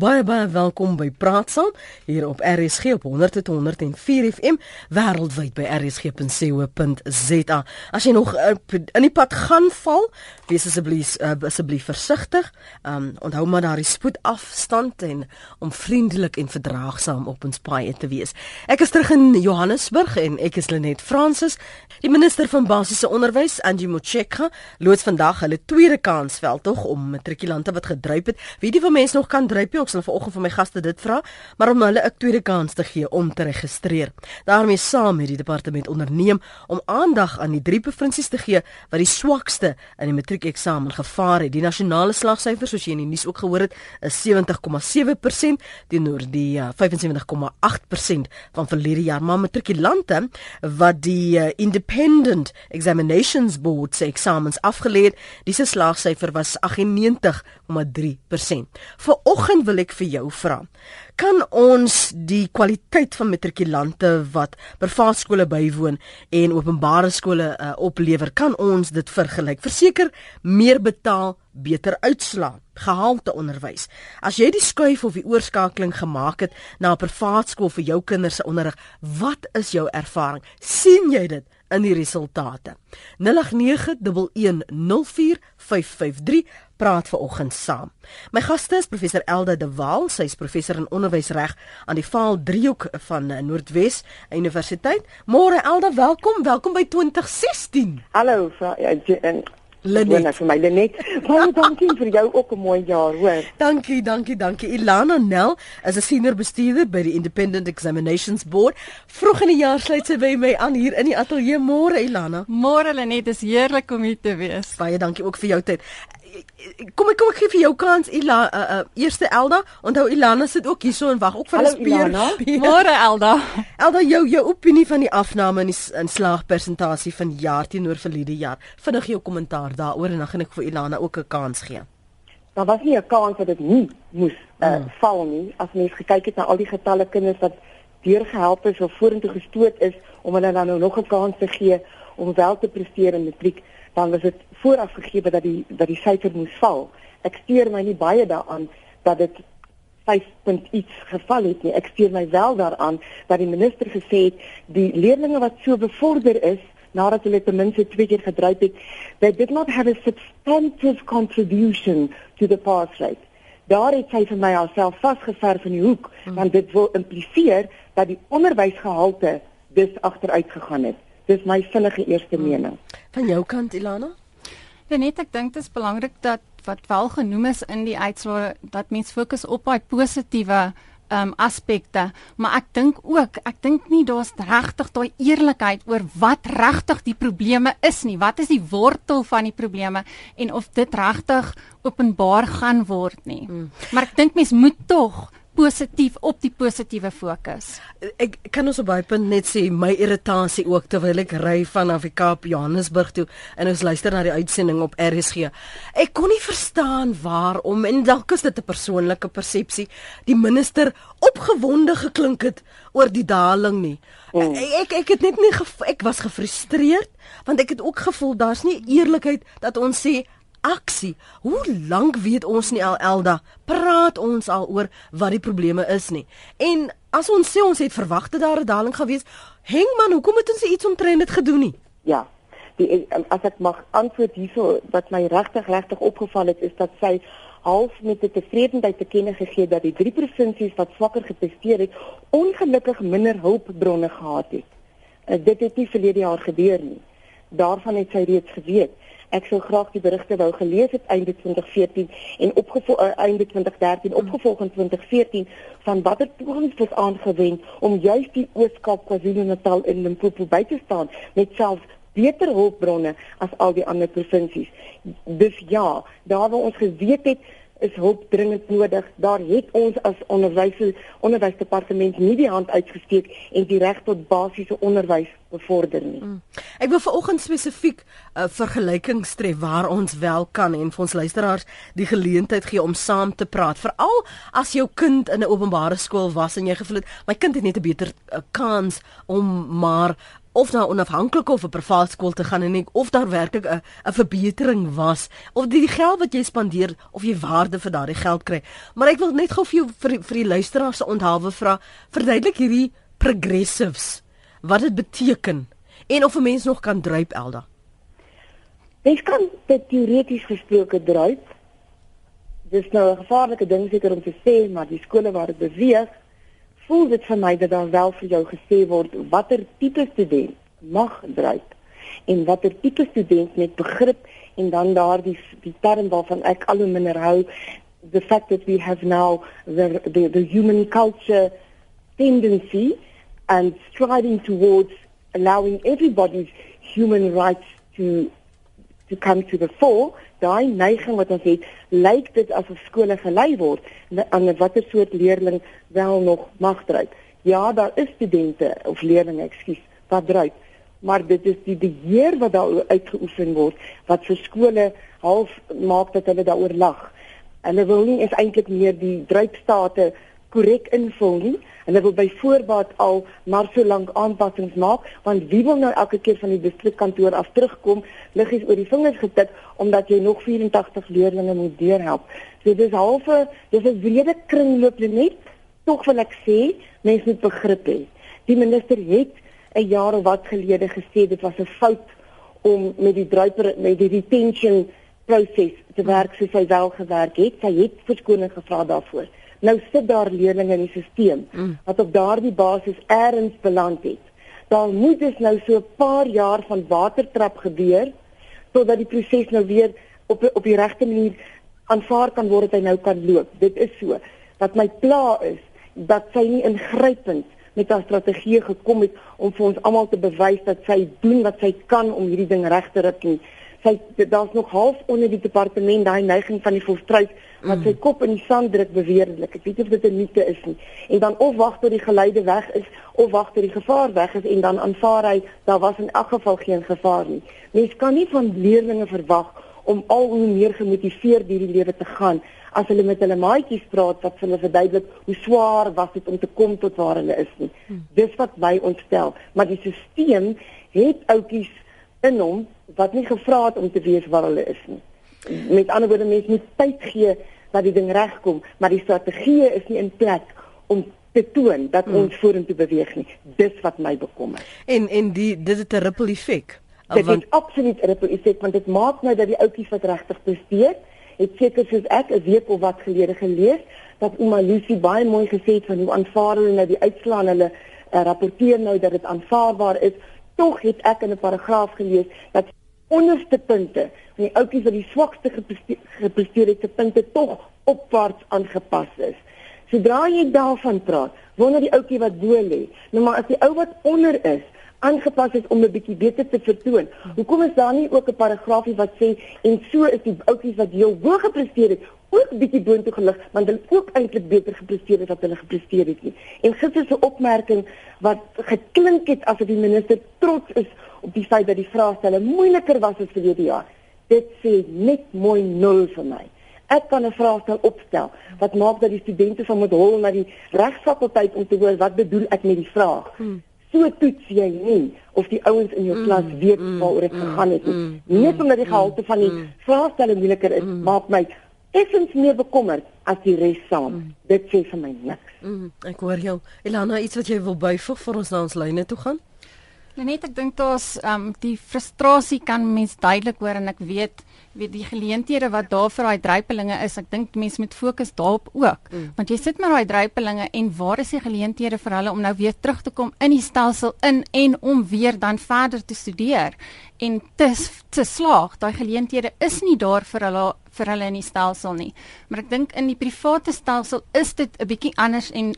Baie baie welkom by Praat Saam hier op RSG op 100.104 FM wêreldwyd by rsg.co.za. As jy nog uh, in die pad gaan val, wees asseblief uh, asseblief versigtig. Um onthou maar daardie spoedafstand en om vriendelik en verdraagsaam op ons paai te wees. Ek is terug in Johannesburg en ek is Lenet Fransis. Die minister van basiese onderwys, Angie Motshekga, loods vandag hulle tweede kans veldtog om matrikulante wat gedruip het. Wie die van mense nog kan druip? Nie, sal vanoggend vir my gaste dit vra, maar om hulle 'n tweede kans te gee om te registreer. daarmee saam het die departement onderneem om aandag aan die drie provinsies te gee wat die swakste in die matriekeksamen gevaar het. Die nasionale slagsyfer, soos jy in die nuus ook gehoor het, is 70,7% teenoor die uh, 75,8% van verlede jaar. Maar matrikulante wat die uh, Independent Examinations Board se eksamens afgelê het, dis slagsyfer was 98,3%. Vanoggend wil ek vir jou vra. Kan ons die kwaliteit van matrikulante wat privaat skole bywoon en openbare skole uh, oplewer, kan ons dit vergelyk? Verseker meer betaal, beter uitslaa, gehalte onderwys. As jy die skuif of die oorskakeling gemaak het na 'n privaat skool vir jou kinders se onderrig, wat is jou ervaring? sien jy dit in die resultate? 0891104553 praat ver oggend saam. My gaste is professor Elda de Waal, sy is professor in onderwysreg aan die Vaal Driehoek van Noordwes Universiteit. Môre Elda, welkom, welkom by 2016. Hallo, ja, en Lenet vir my Lenet. Baie dankie vir jou ook 'n mooi jaar, hoor. Dankie, dankie, dankie. Ilana Nel is 'n senior bestuurder by die Independent Examinations Board. Vroeg in die jaar sluit sy by my aan hier in die ateljee. Môre Ilana. Môre Lenet, dis heerlik om hier te wees. Baie dankie ook vir jou tyd kom ek kom ek gee vir jou kans Ila uh, uh, eerste Elda. Onthou Ilana sit ook hierso en wag ook vir 'n speer môre Elda. Elda jou jou opinie van die afname in die in slaagpersentasie van jaar teenoor verlede jaar. Vinnig jou kommentaar daaroor en dan gaan ek vir Ilana ook 'n kans gee. Daar was nie 'n kans dat dit nie moes uh, mm. val nie. As mens gekyk het na al die getalle kinders wat deurgehelp is of vorentoe gestoot is om hulle dan nou nog 'n kans te gee om wel te presteer in matriek dan was dit vooraf gegee dat die dat die syfer moes val. Ek steur my nie baie daaraan dat dit 5 punt iets geval het nie. Ek steur my wel daaraan dat die minister gesê het die leerders wat so bevorder is nadat hulle ten minste twee keer gedryf het, they did not have a substantive contribution to the pass rate. Daar het sy vir my alself vasgeverf in die hoek hmm. want dit wil impliseer dat die onderwysgehalte dus agteruit gegaan het. Dis my vinnige eerste hmm. mening. Van jou kant Ilana? Ja net ek dink dit is belangrik dat wat wel genoem is in die uitslae dat mens fokus op daai positiewe um aspekte, maar ek dink ook, ek dink nie daar's regtig daai eerlikheid oor wat regtig die probleme is nie. Wat is die wortel van die probleme en of dit regtig openbaar gaan word nie. Mm. Maar ek dink mens moet tog positief op die positiewe fokus. Ek kan ons op baie punt net sê my irritasie ook terwyl ek ry van Afrika op Johannesburg toe en ons luister na die uitsending op RSG. Ek kon nie verstaan waarom en dalk is dit 'n persoonlike persepsie die minister opgewonde geklink het oor die daling nie. Mm. Ek ek het net nie ek was gefrustreerd want ek het ook gevoel daar's nie eerlikheid dat ons sê aksie. Hoe lank weet ons nie al Elda praat ons al oor wat die probleme is nie. En as ons sê ons het verwag dat daar 'n daling gaan wees, Hengman, hoekom het ons iets omtrent dit gedoen nie? Ja. Die as ek mag antwoord hierso wat my regtig regtig opgeval het is dat sy half met 'n tevredenheid te kenne gegee dat die drie provinsies wat swakker gepresteer het, ongelukkig minder hulpbronne gehad het. Uh, dit het nie verlede jaar gebeur nie. Daarvan het sy reeds geweet. Ek sou graag die berigte wou gelees het einde 2014 en opgevolg uh, einde 2013 opgevolg in 2014 van watter pogings was aangewend om juist die Oos-Kaap, KwaZulu-Natal en Limpopo by te staan met selfs beter hulpbronne as al die ander provinsies. Dus ja, daar waar ons geweet het is hulp dringend nodig. Daar het ons as onderwys onderwysdepartement nie die hand uitgesteek en die reg tot basiese onderwys bevorder nie. Mm. Ek wil vanoggend spesifiek 'n uh, vergelyking tref waar ons wel kan en vir ons luisteraars die geleentheid gee om saam te praat. Veral as jou kind in 'n openbare skool was en jy gevoel het my kind het net 'n beter uh, kans om maar of na 'n onafhanklike of 'n privaat skool te gaan en ek of daar werklik 'n 'n verbetering was of die geld wat jy spandeer of jy waarde vir daardie geld kry. Maar ek wil net gou vir jou vir, vir die luisteraars se onthaalwe vra, verduidelik hierdie progressives wat dit beteken en of 'n mens nog kan druip Elda. Mens kan dit teoreties gesproke druip. Dis nou 'n gevaarlike ding seker om te sê, maar die skole waar dit beweeg, voel dit vir my dat daar wel vir jou gesê word watter tipe student mag druip en watter tipe student met begrip en dan daardie die term waarvan ek al hoe minder hou the fact that we have now the the, the human culture tendency and striding towards allowing everybody's human rights to to come to the fore daai neiging wat ons het lyk dit asof skole gelei word aan watter soort leerling wel nog mag dryf. Ja daar is studente of leerders ekskuus wat dryf maar dit is die beheer wat daar uitgeoefen word wat vir skole half maak dat hulle daaroor lag. Hulle wil nie is eintlik meer die dryfstate korrek invul nie. Hulle wil byvoorbeeld al maar so lank aanpassings maak want wie wil nou elke keer van die distrikkantoor af terugkom liggies oor die vingers getik omdat jy nog 84 leerders moet deurhelp. So dis halfe dis 'n wrede kringloop net. Tog wil ek sê mense moet begrip hê. Die minister het 'n jaar of wat gelede gesê dit was 'n fout om met die druiper met die retention proses te werk soos hy wel gewerk het. Sy het verskoning gevra daarvoor. Nou sit daar leerders in die stelsel mm. wat op daardie basis eers beland het. Daar moet dus nou so 'n paar jaar van watertrap gebeur totdat die proses nou weer op op die regte manier aanvaar kan word dat hy nou kan loop. Dit is so. Wat my pla is dat sy nie ingrypend met haar strategie gekom het om vir ons almal te bewys dat sy doen wat sy kan om hierdie ding reg te rit nie sy daar's nog half onder die departement daai neiging van die volstruis wat mm. sy kop in die sand druk beweerlik. Ek weet nie of dit 'n mite is nie. En dan of wag tot die geleide weg is of wag tot die gevaar weg is en dan aanvaar hy daar was in elk geval geen gevaar nie. Mens kan nie van leerders verwag om al hoe meer gemotiveerd hierdie lewe te gaan as hulle met hulle maatjies praat wat hulle verduidelik hoe swaar was dit om te kom tot waar hulle is nie. Mm. Dis wat my ontstel, maar die stelsel het outjies in hom wat nie gevra het om te weet waar hulle is nie. Met ander woorde mense moet tyd gee dat die ding regkom, maar die strategie is nie in plek om te toon dat hmm. ons vorentoe beweeg nie. Dis wat my bekommer. En en die dit het 'n ripple effek. Dit want... het absoluut 'n ripple effek want dit maak nou dat die ouetjies wat regtig presteer, het seker soos ek 'n week of wat gelede gelees dat Ouma Lucy baie mooi gesê het van hoe aanvaar hulle nou die uitslae hulle uh, rapporteer nou dat dit aanvaarbaar is tog het ek in 'n paragraaf gelees dat onderste punte van die ouetjies wat die swakste gepresteer het, se punte tog opwaarts aangepas is. Sodra jy daarvan praat, wonder die ouetjie wat bo lê, nou maar as die ou wat onder is aangepas is om 'n bietjie beter te vertoon. Hoekom is daar nie ook 'n paragraafie wat sê en so is die ouetjies wat heel hoog gepresteer het ook bietjie boontoe gelig want hulle ook eintlik beter gepresteer het as hulle gepresteer het nie. En gister se opmerking wat geklink het asof die minister trots is op die feit dat die vraestelle moeiliker was as die jaar. Dit sê net mooi nul vir my. Ek kan 'n vraestel opstel wat maak dat die studente van moet hol na die regsfakulteit om te hoor wat bedoel ek met die vraag. Hmm. So toets jy nie of die ouens in jou hmm. klas weet hmm. waaroor dit gegaan het nie. Hmm. Net omdat die gehalte van die hmm. vraestelle moeiliker is, hmm. maak my effens meer bekommerd as die res saam. Mm. Dit sê vir my niks. Mm, ek hoor jou. Elana, iets wat jy wil byvoeg vir ons na ons lyne toe gaan? Net ek dink daar's um die frustrasie kan mens duidelik hoor en ek weet weet die geleenthede wat daar vir daai drypelinge is, ek dink mense moet fokus daarop ook. Mm. Want jy sit met daai drypelinge en waar is die geleenthede vir hulle om nou weer terug te kom in die stelsel in en om weer dan verder te studeer en te te slaag. Daai geleenthede is nie daar vir hulle vir hulle in die stelsel nie. Maar ek dink in die private stelsel is dit 'n bietjie anders en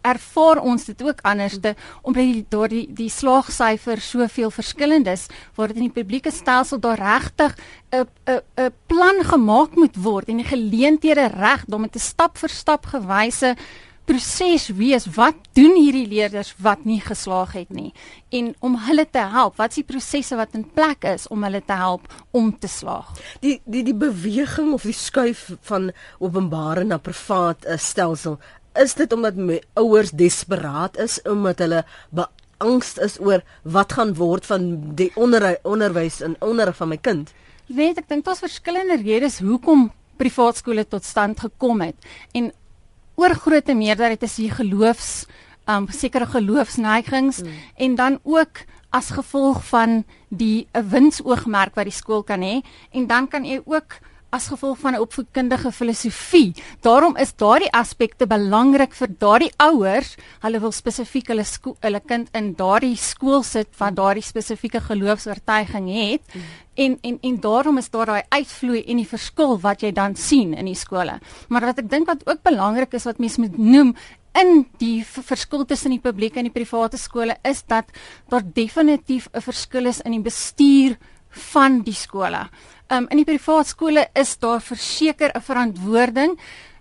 ervaar ons dit ook anderste omdat die daar die die slaagsyfer soveel verskillend is waar dit in die publieke stelsel daar regtig 'n 'n 'n plan gemaak moet word en die geleenthede reg om 'n stap vir stap gewyse proses wees wat doen hierdie leerders wat nie geslaag het nie? En om hulle te help wat is die prosesse wat in plek is om hulle te help om te slaag? Die die die beweging of die skuif van openbare na privaat uh, stelsel is dit omdat ouers desperaat is omdat hulle beangst is oor wat gaan word van die onder, onderwys en onderrig van my kind? Weet ek dink daar's verskillende redes hoekom privaat skole tot stand gekom het. En oorgrootste meerderheid is hier geloofs um sekere geloofsneigings mm. en dan ook as gevolg van die 'n winsoogmerk wat die skool kan hê. En dan kan jy ook as gevolg van 'n opvoedkundige filosofie. Daarom is daardie aspekte belangrik vir daardie ouers. Hulle wil spesifiek hulle hulle kind in daardie skool sit wat daardie spesifieke geloofs-oortuiging het. Mm. En en en daarom is daar daai uitvloei en die verskil wat jy dan sien in die skole. Maar wat ek dink wat ook belangrik is wat mense moet noem in die verskil tussen die publieke en die private skole is dat daar definitief 'n verskil is in die bestuur van die skole. Um in die privaat skole is daar verseker 'n verantwoording.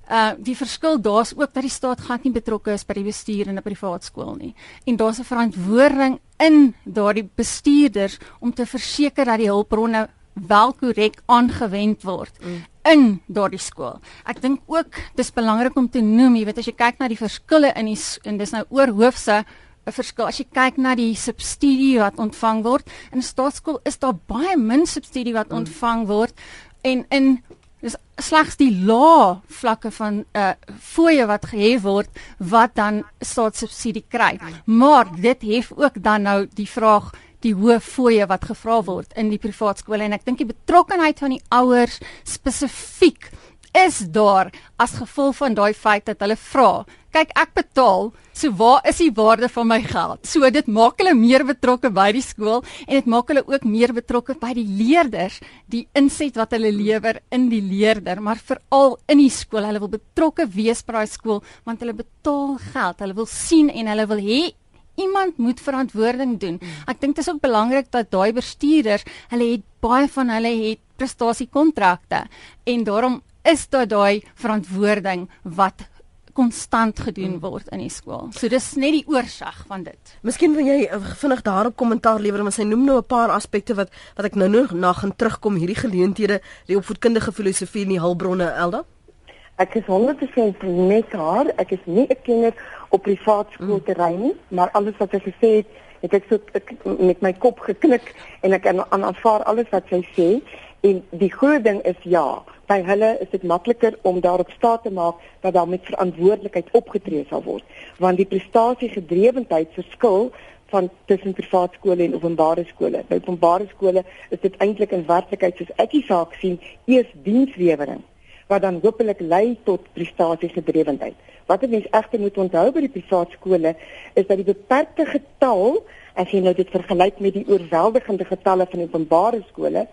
Uh die verskil daar's ook dat die staat glad nie betrokke is by die bestuur in 'n privaat skool nie. En daar's 'n verantwoording in daardie bestuurders om te verseker dat die hulpbronne wel korrek aangewend word mm. in daardie skool. Ek dink ook dis belangrik om te noem, jy weet as jy kyk na die verskille in die en dis nou oor hoofse 'n verskil as jy kyk na die subsidie wat ontvang word. In staatskool is daar baie min subsidie wat mm. ontvang word en in dis slegs die lae vlakke van uh, fooie wat gehef word wat dan staatssubsidie kry. Maar dit hef ook dan nou die vraag die hoë fooie wat gevra word in die privaat skole en ek dink die betrokkenheid van die ouers spesifiek is daar as gevolg van daai feit dat hulle vra kyk ek betaal so waar is die waarde van my geld? So dit maak hulle meer betrokke by die skool en dit maak hulle ook meer betrokke by die leerders die inset wat hulle lewer in die leerder maar veral in die skool. Hulle wil betrokke wees by daai skool want hulle betaal geld. Hulle wil sien en hulle wil hê iemand moet verantwoording doen. Ek dink dit is ook belangrik dat daai bestuurders hulle het baie van hulle het prestasiekontrakte en daarom is daar daai verantwoording wat konstant gedoen mm. word in die skool. So dis net die oorsig van dit. Miskien wil jy uh, vinnig daarop kommentaar lewer want sy noem nou 'n paar aspekte wat wat ek nou nog na gaan terugkom hierdie geleenthede, die opvoedkundige filosofie en die hulpbronne Elda. Ek is 100% met haar. Ek is nie 'n kenner op privaat skoolterrein nie, mm. maar alles wat sy gesê het, het ek so ek, met my kop geknik en ek aanvaar alles wat sy sê. En die groot ding is ja, by hulle is dit makliker om daarop staat te maak dat daar met verantwoordelikheid opgetree sal word, want die prestasiegedrewendheid verskil van tussen privaat skole en openbare skole. By openbare skole is dit eintlik in werklikheid soos ek die saak sien, eers dienslewering wat dan hopelik lei tot prestasiegedrewendheid. Wat 'n mens egter moet onthou by die privaat skole is dat die beperkte getal, as jy nou dit vergelyk met die oorweldigende getalle van openbare skole,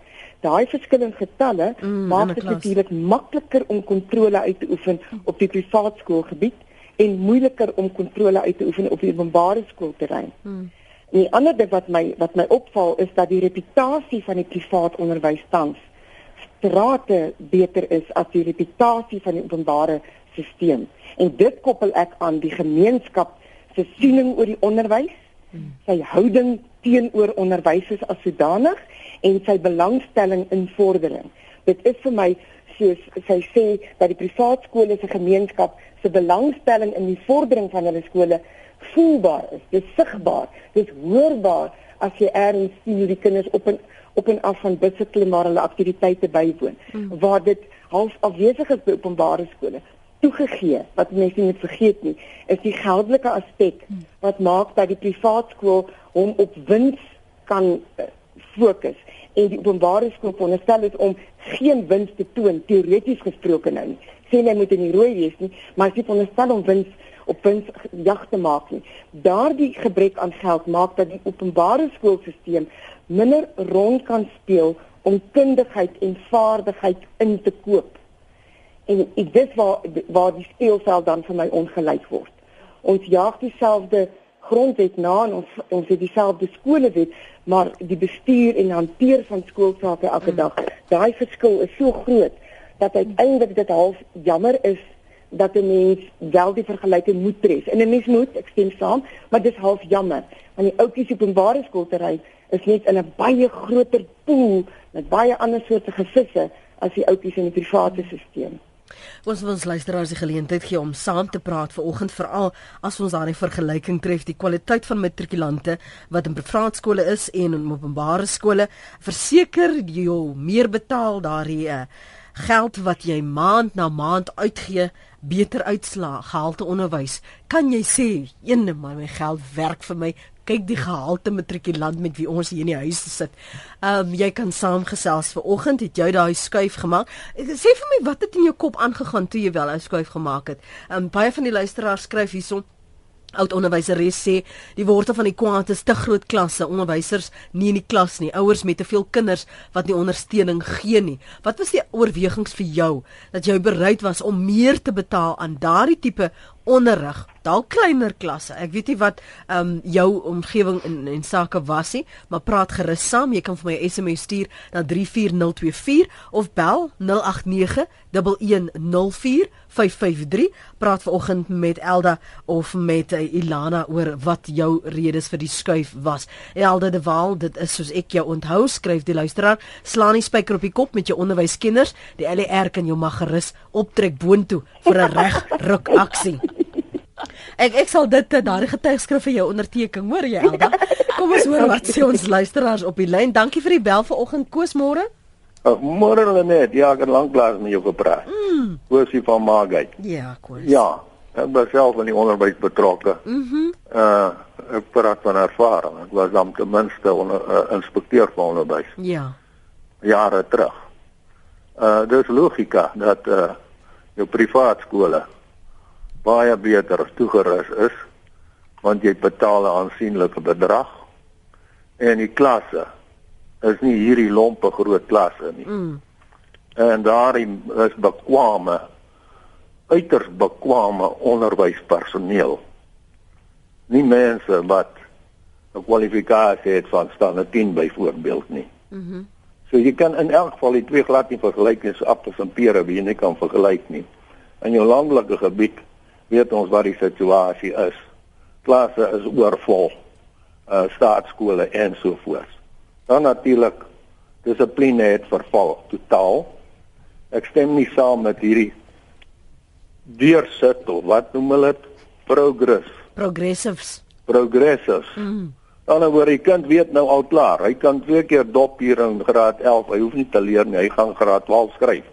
daai verskillende getalle mm, maak dit natuurlik makliker om kontrole uit te oefen op die privaat skoolgebied en moeiliker om kontrole uit te oefen op die openbare skoolterrein. Mm. En die ander ding wat my wat my opval is dat die reputasie van die privaat onderwys tans strate beter is as die reputasie van die openbare stelsel. En dit koppel ek aan die gemeenskap se siening oor die onderwys, mm. sy houding teenoor onderwysers as sodanig en sy belangstelling in vordering. Dit is vir my soos sy sê dat die privaat skole se gemeenskap se belangstelling in die vordering van hulle skole voelbaar is. Dit is sigbaar, dit is hoorbaar as jy erns sien hoe die kinders op en op en af van busse klim maar hulle aktiwiteite bywoon. Hmm. Waar dit half afwesig is by openbare skole toegegee wat mense nie moet vergeet nie is die geldelike aspek hmm. wat maak dat die privaat skool hom op wins kan uh, fokus en die openbare skool veronderstel is om geen wins te toon teoreties gesproke nou nie. Sê hy moet in die rooi wees nie, maar hy veronderstel om wins op wins jag te maak nie. Daardie gebrek aan geld maak dat die openbare skoolstelsel minder rond kan speel om kundigheid en vaardigheid in te koop. En ek dis waar waar die speelveld dan vir my ongelyk word. Ons jaag dieselfde grondwet na en ons ons het dieselfde skolewet, maar die bestuur en hanteer van skoolsake elke dag, daai verskil is so groot dat uiteindelik dit half jammer is dat 'n mens wel die vergelyking moet tref. En 'n mens moet, ek stem saam, maar dis half jammer want die ouetjies openbare skoolterrein is net in 'n baie groter pool met baie ander soorte gevisse as die ouetjies in die private stelsel. Ons wil ons luisteraars die geleentheid gee om saam te praat vanoggend veral as ons daardie vergelyking tref die kwaliteit van matrikulante wat in privaat skole is en in openbare skole. Verseker jy meer betaal daardie uh, geld wat jy maand na maand uitgee beter uitslaa gehalte onderwys kan jy sê een maar my geld werk vir my kyk die gehalte matrikulant met wie ons hier in die huis sit. Ehm um, jy kan saamgesels vir oggend het jy daai skuif gemaak. Sê vir my wat het in jou kop aangegaan toe jy wel 'n skuif gemaak het. Ehm um, baie van die luisteraars skryf hierson oud onderwyseres sê die wortel van die kwaad is te groot klasse onderwysers nie in die klas nie. Ouers met te veel kinders wat nie ondersteuning gee nie. Wat was die oorwegings vir jou dat jy bereid was om meer te betaal aan daardie tipe onderrig dalk kleiner klasse? Ek weet nie wat um, jou omgewing in en sake was nie maar praat gerus saam. Jy kan vir my 'n SMS stuur na 34024 of bel 089 1104 553 praat vanoggend met Elda of met uh, Ilana oor wat jou redes vir die skuif was. Elda de Waal, dit is soos ek jou onthou, skryf die luisteraar, slaan die spyker op die kop met jou onderwyskinders. Die LER kan jou mag gerus optrek boontoe vir 'n reg ruk aksie. Ek ek sal dit eh, daardie getuigskrif vir jou onderteken, hoor jy Elda? Kom ons hoor wat sê ons luisteraars op die lyn. Dankie vir die bel vanoggend, Koos môre. Uh, môre net, ja, ek het lanklaas met jou gepraat. Mm. Koosie van Maagheid. Ja, Koos. Ja, ek was self in die onderwys betrokke. Mhm. Mm uh ek praat van ervaring. Ek was dan ten minste 'n uh, inspekteur van onderwys. Ja. Jare terug. Uh dis logika dat uh jou privaat skole baie beter toegerus is want jy betaal 'n aansienlike bedrag en die klasse is nie hierdie lompe groot klasse nie. Mm. En daarin is bekwame uiters bekwame onderwyspersoneel. Nie mense wat 'n kwalifikasie het van standaard 10 byvoorbeeld nie. Mhm. Mm so jy kan in elk geval die twee glad nie vergelyk nie, so appels en pere wie jy nie kan vergelyk nie. In jou landelike gebied weet ons wat die situasie is. Klasse is oorvol. Uh staatskole en so voort. Dan natuurlik dissipline het verval totaal. Ek stem nie saam met hierdie deursit of wat noem hulle dit progress. Progressives. Progressives. Mm. Dan oor die kind weet nou al klaar. Hy kan twee keer dop hier in graad 11. Hy hoef nie te leer nie. Hy gaan graad 12 skryf.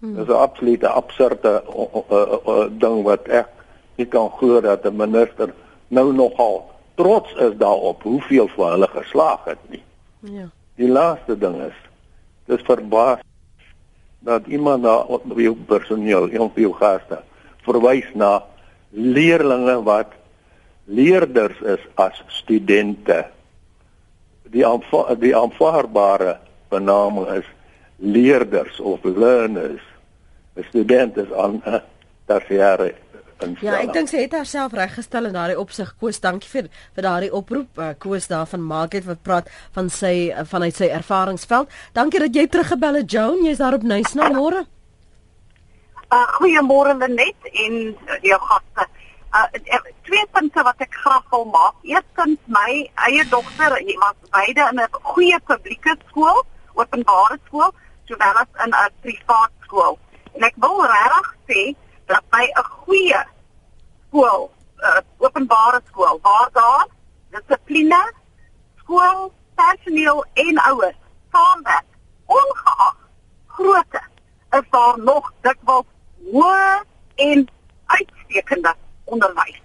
Mm. Dis 'n absolute absurde ding wat ek nie kan glo dat 'n minister nou nogal trots is daarop hoeveel van hulle geslaag het nie. Ja. Die laaste ding is dis verbaas dat iemand na wie personeel, een van jou gaste verwys na leerlinge wat leerders is as studente. Die aanva die aanvaarbare benaming is leerders of learners. 'n Student is aan 'n tersiêre Ja, ek dink sy het haarself reggestel in daardie opsig. Koos, dankie vir vir daardie oproep. Uh, Koos daar van Market wat praat van sy uh, vanuit sy ervaringsveld. Dankie dat jy teruggebel het, Joan. Jy's daar op Nysna môre. Uh, Goeiemôre Lenet en uh, jou gaste. Uh, twee punte wat ek graag wil maak. Eerstens my eie dogter, sy was beide in 'n goeie publieke skool, openbare skool, sowel as in 'n privaat skool. En ek wil regtig sê dat by 'n goeie skool, uh, openbare skool, waar daar dissipline, skool, personeel en ouers saamwerk, ongeag grootte, is daar nog dikwels hoë en uitstekende onderwys.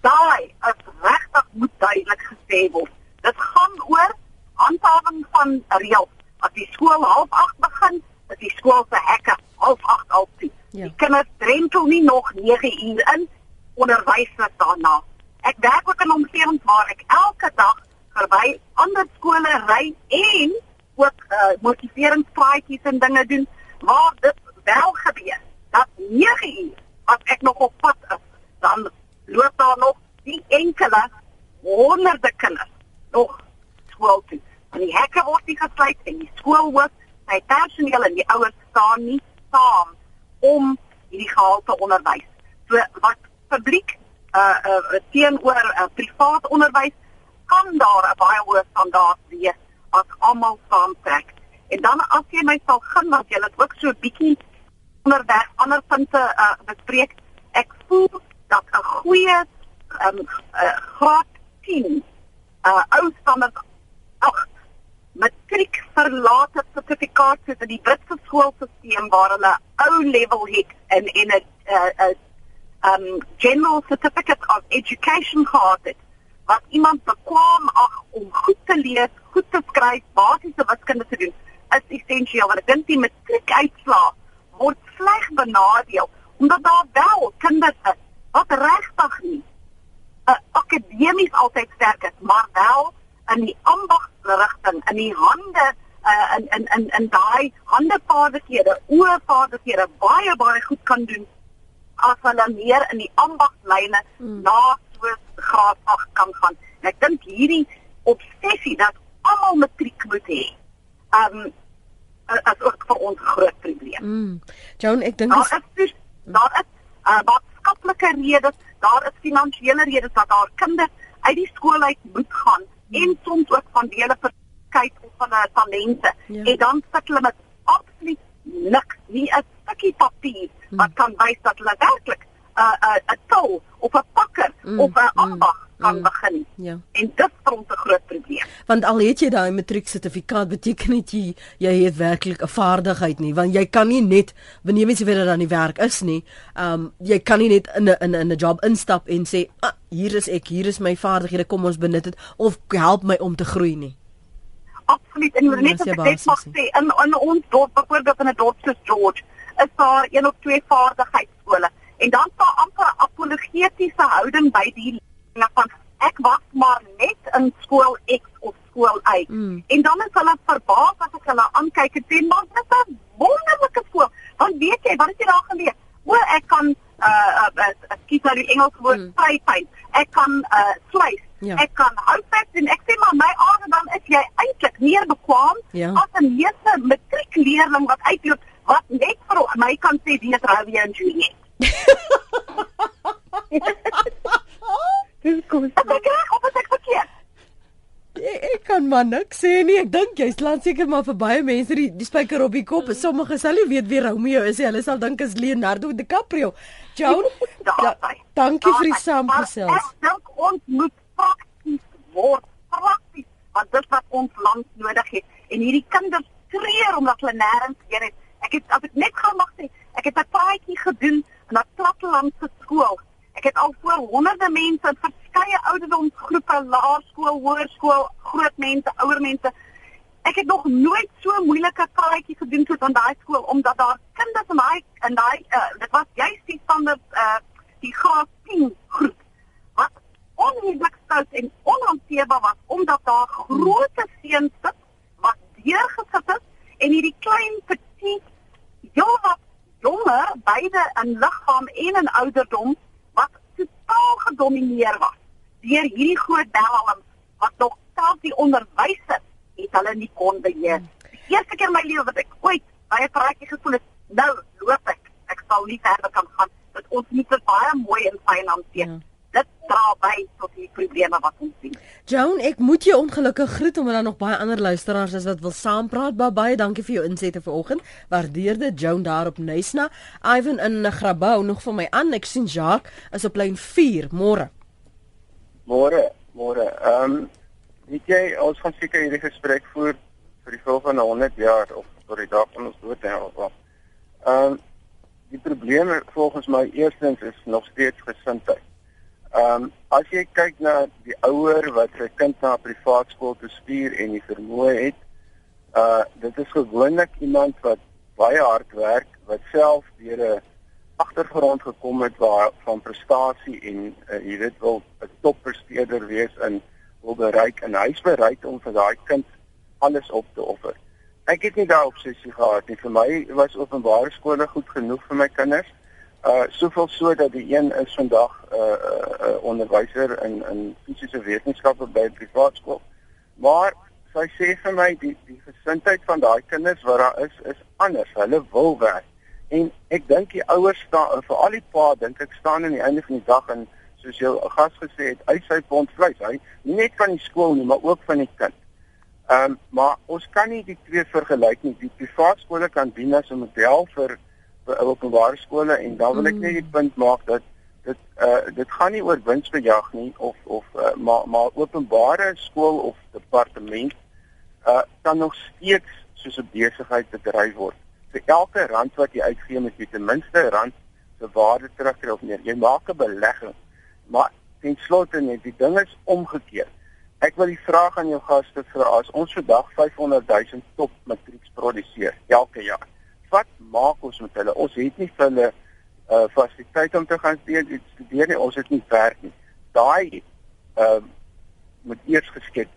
Daai is regtig moet duidelik gesê word. Dit gaan oor handhawing van reëls. As die skool half 8 begin, is die skool se hekke half 8 al toe. Ja. Die kinders drempel nie nog 9 uur in onderwys net daarna. Ek werk ook in omgewings waar ek elke dag verby ander skole ry en ook uh, motiveringspraatjies en dinge doen waar dit wel gebeur dat 9 uur as ek nog op pad is, dan loop daar nog die enkele honderde kinders nog skool toe. En die hekke word nie gesluit en die skool word sy personeel en die ouers staan nie saam om hierdie gehalte onderwys. So wat publiek uh uh teenoor uh, privaat onderwys kan daar 'n baie hoë standaard wees as almal saamtrek. En dan as jy my sal gun dat jy dit ook so bietjie onderweg ander punte uh bespreek. Ek voel dat 'n goeie um uh, graad 10 uh ou standaard ag matriek verlate sertifikaat soos in die Britse skoolstelsel waar hulle ou level het en en 'n 'n um general certificate of education gehad het wat iemand bekwam ag om goed te lees, goed te skryf, basiese wiskunde te doen, is essensieel want ek dink die matriekuitslae word sleg benadeel omdat daar wel kinders is wat regtig nie uh, akademies altyd sterk is, maar wel in die ambagsrigting, in die hande uh, in in in in daai handevaardighede, oorvaardighede baie baie goed kan doen as hulle meer in die ambagslyne mm. na so graad 8 kan gaan. En ek dink hierdie obsessie dat almal matriek moet hê. Um as ook vir ons groot probleem. Mm. Joan, ek dink daar is dus, daar is uh, maatskaplike redes, daar is finansiële redes dat haar kinders uit die skool uit moet gaan. En soms ook van dele vir kyk op hulle talente. Ja. En dan sit hulle met absoluut niks, nie 'n stukkie papier wat kan wys dat hulle werklik 'n 'n tol of 'n pakker mm. of 'n ambag mm. kan mm. begin. Ja. En dit is 'n groot probleem. Want al het jy daai matrieksertifikaat beteken dit jy jy het werklik 'n vaardigheid nie, want jy kan nie net wanneer jy weet dat daar nie werk is nie, ehm um, jy kan nie net in 'n in 'n 'n job instap en sê, ah, "Hier is ek, hier is my vaardighede, kom ons benut dit of help my om te groei nie." Absoluut. En net as ek dit mag sê, in in ons dorp, byvoorbeeld in 'n dorp soos George, is daar een of twee vaardigheidsskole en dan staan amper 'n apologetiese houding by die van ek was maar net in skool X of skool Y. Mm. En dan is hulle verbaas as ek hulle aankyk en sê maar dit is 'n wonderlike skool. Want weet jy, wat het jy daar geleer? O, ek kan uh uh skiet nou die Engels woord mm. spray Ek kan uh sluis. Ja. Ek kan houtwerk en ek sê maar my aarde dan is jy eintlik meer bekwam ja. as 'n meeste matriekleerling wat uitloop wat net vir my kan sê wie is Romeo en Juliet. Dis kom. Ek kyk op as ek verkeerd. Ek, ek kan maar niks sê nie. Ek dink jy's laat seker maar vir baie mense die, die spyker op die kop. Mm. Sommige sal nie weet wie Romeo is nie. Hulle sal dink is Leonardo DiCaprio. Joan, da, dankie vir die saamgesels. Ek dink ons moet prakties word. Prakties. Want dit wat ons land nodig het. En hierdie kinders treur omdat hulle nêrens heen het. Ek het as ek net gou mag sê, ek het 'n praatjie gedoen in 'n plattelandse skool. Ek het al voor honderde mense in verskeie ouderdomsgroepe, laerskool, hoërskool, groot mense, ouer mense. Ek het nog nooit so moeilike praatjie gedoen soos aan daai skool omdat daar kinders in daai in daai uh, dit was juist die standaard uh, die graad 10 groep wat onmiddellik stout en onhanteerbaar was omdat daar groot seuns sit wat deurgesit het en hierdie klein petite jong jonge beide in liggaam en in ouderdom wat totaal gedomeineer was deur hierdie groot belm wat nog self die onderwysers het hulle nie kon beheer. Die eerste keer in my lewe wat ek ooit baie praatjie gevoel het, nou loop ek. Ek sal nie verder kan gaan. Dit ons moet dit baie mooi en fyn hanteer. Ja dit dra by tot die probleme wat ons sien. Joan, ek moet jou ongelukkig groet omdat daar nog baie ander luisteraars is wat wil saampraat. Baie baie dankie vir jou insette vanoggend. Waardeer dit Joan daar op Nysna. Ivan in Grabouw nog vir my aan. Ek sien Jacques is op lyn 4. Môre. Môre, môre. Ehm um, weet jy ons gaan seker hierdie gesprek voer vir die volgende 100 jaar of tot die dag van ons dood en al. Ehm um, die probleem volgens my eerstens is nog steeds gesindheid. Ehm um, as jy kyk na die ouer wat sy kind na privaat skool toe stuur en die vermoë het, uh dit is gewoonlik iemand wat baie hard werk, wat self deur 'n agtergrond gekom het waar van prestasie en uh, jy weet wil 'n toppresteerder wees en wil bereik en hy's bereid om vir daai kind alles op te offer. Ek het nie daai obsessie gehad nie. Vir my was openbare skole goed genoeg vir my kinders uh soveel so dat die een is vandag 'n uh, uh, uh, onderwyser in in fisiese wetenskappe by 'n privaat skool. Maar sy sê vir my die die gesindheid van daai kinders wat daar is is anders. Hulle wil werk. En ek dink die ouers staan vir al die pa dink ek staan aan die einde van die dag en soos jou gas gesê het, uit sy pond vleis, hy net van die skool nie, maar ook van die kind. Ehm um, maar ons kan nie die twee vergelyk nie. Die private skole kan dien as 'n model vir openbare skole en dan wil ek net die punt maak dat dit uh dit gaan nie oor winsbejag nie of of uh, maar maar openbare skool of departement uh kan nog steeds soos 'n besigheid bedryf word. Vir elke rand wat jy uitgee, moet jy ten minste rand se waarde terugkry of meer. Jy maak 'n belegging. Maar ten slotte net die ding is omgekeer. Ek wil die vraag aan jou gaste vra as ons vandag 500 000 top matrieks produseer elke jaar. Wat maak ons met hulle? Ons het nie vir hulle uh fasiliteite om te gaan studeer nie. Ons het nie werk nie. Daai ehm uh, moet eers geskep.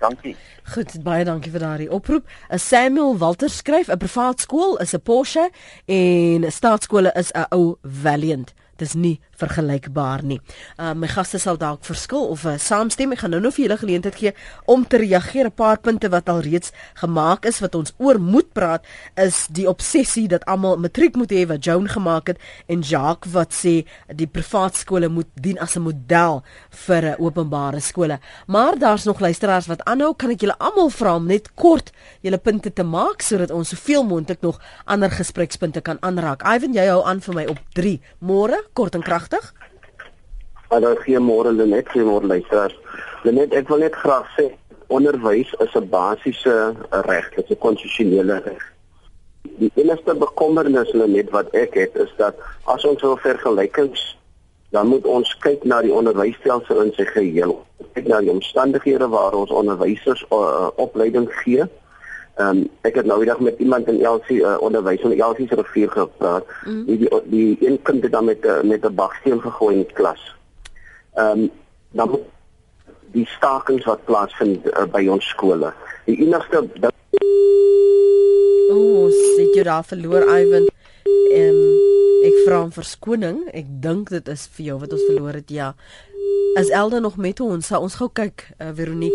Dankie. Goed, baie dankie vir daardie oproep. 'n Samuel Walter skryf 'n privaat skool is 'n Porsche en 'n staatskole is 'n ou Valiant. Dis nie vergelykbaar nie. Uh my gaste sal dalk verskil of uh, saamstem. Ek gaan nou nog vir julle geleentheid gee om te reageer. 'n Paar punte wat al reeds gemaak is wat ons oor moet praat is die obsessie dat almal matriek moet hê wat Joan gemaak het en Jacques wat sê die privaat skole moet dien as 'n model vir 'n uh, openbare skole. Maar daar's nog luisteraars wat aanhou. Kan ek julle almal vra om net kort julle punte te maak sodat ons soveel moontlik nog ander gesprekspunte kan aanraak. Ivan, jy hou aan vir my op 3. Môre, kort en kragtig pragtig. Hallo, goeiemôre Lenet, goeiemôre luisteraars. Lenet, ek wil net graag sê onderwys is 'n basiese reg, dit is 'n konstitusionele reg. Die enigste bekommernis Lenet wat ek het is dat as ons wil vergelykings dan moet ons kyk na die onderwysstelsel in sy geheel. Kyk na die omstandighede waar ons onderwysers uh, opleiding gee Ehm um, ek het nou die dag met iemand in Elsie uh, onderwys in Elsie se rivier gepraat. Mm. Die, die die een kind het dan met uh, met 'n baksteen gegooi in die klas. Ehm um, dan die stakings wat plaasvind uh, by ons skole. Die enigste O, oh, sit jy daar verloor Ivan? Ehm um, ek vra om verskoning. Ek dink dit is vir jou wat ons verloor het. Ja. Is Elda nog met ons? Sal ons gou kyk, uh, Veronique.